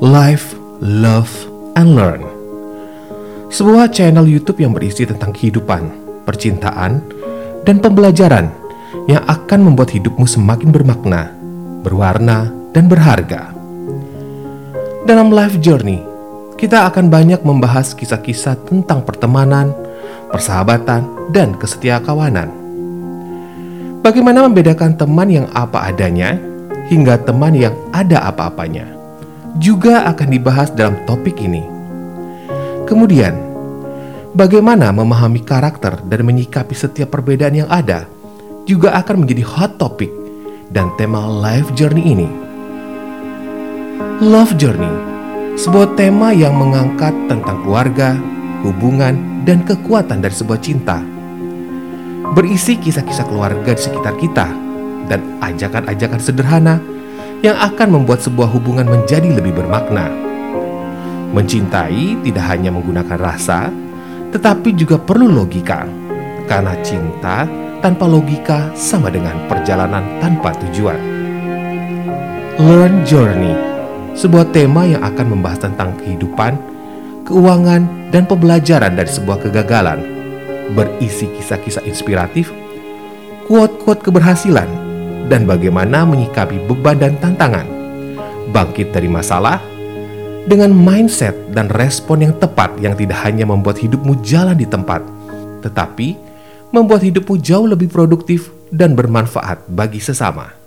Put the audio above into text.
Life, Love, and Learn. Sebuah channel YouTube yang berisi tentang kehidupan, percintaan, dan pembelajaran yang akan membuat hidupmu semakin bermakna, berwarna, dan berharga. Dalam Life Journey, kita akan banyak membahas kisah-kisah tentang pertemanan, persahabatan, dan kesetiakawanan. Bagaimana membedakan teman yang apa adanya hingga teman yang ada apa-apanya juga akan dibahas dalam topik ini. Kemudian, bagaimana memahami karakter dan menyikapi setiap perbedaan yang ada juga akan menjadi hot topic dan tema life journey ini. Love Journey, sebuah tema yang mengangkat tentang keluarga, hubungan, dan kekuatan dari sebuah cinta. Berisi kisah-kisah keluarga di sekitar kita dan ajakan-ajakan sederhana yang akan membuat sebuah hubungan menjadi lebih bermakna. Mencintai tidak hanya menggunakan rasa, tetapi juga perlu logika, karena cinta tanpa logika sama dengan perjalanan tanpa tujuan. Learn Journey, sebuah tema yang akan membahas tentang kehidupan, keuangan, dan pembelajaran dari sebuah kegagalan, berisi kisah-kisah inspiratif, quote-quote keberhasilan, dan bagaimana menyikapi beban dan tantangan, bangkit dari masalah, dengan mindset dan respon yang tepat yang tidak hanya membuat hidupmu jalan di tempat, tetapi membuat hidupmu jauh lebih produktif dan bermanfaat bagi sesama.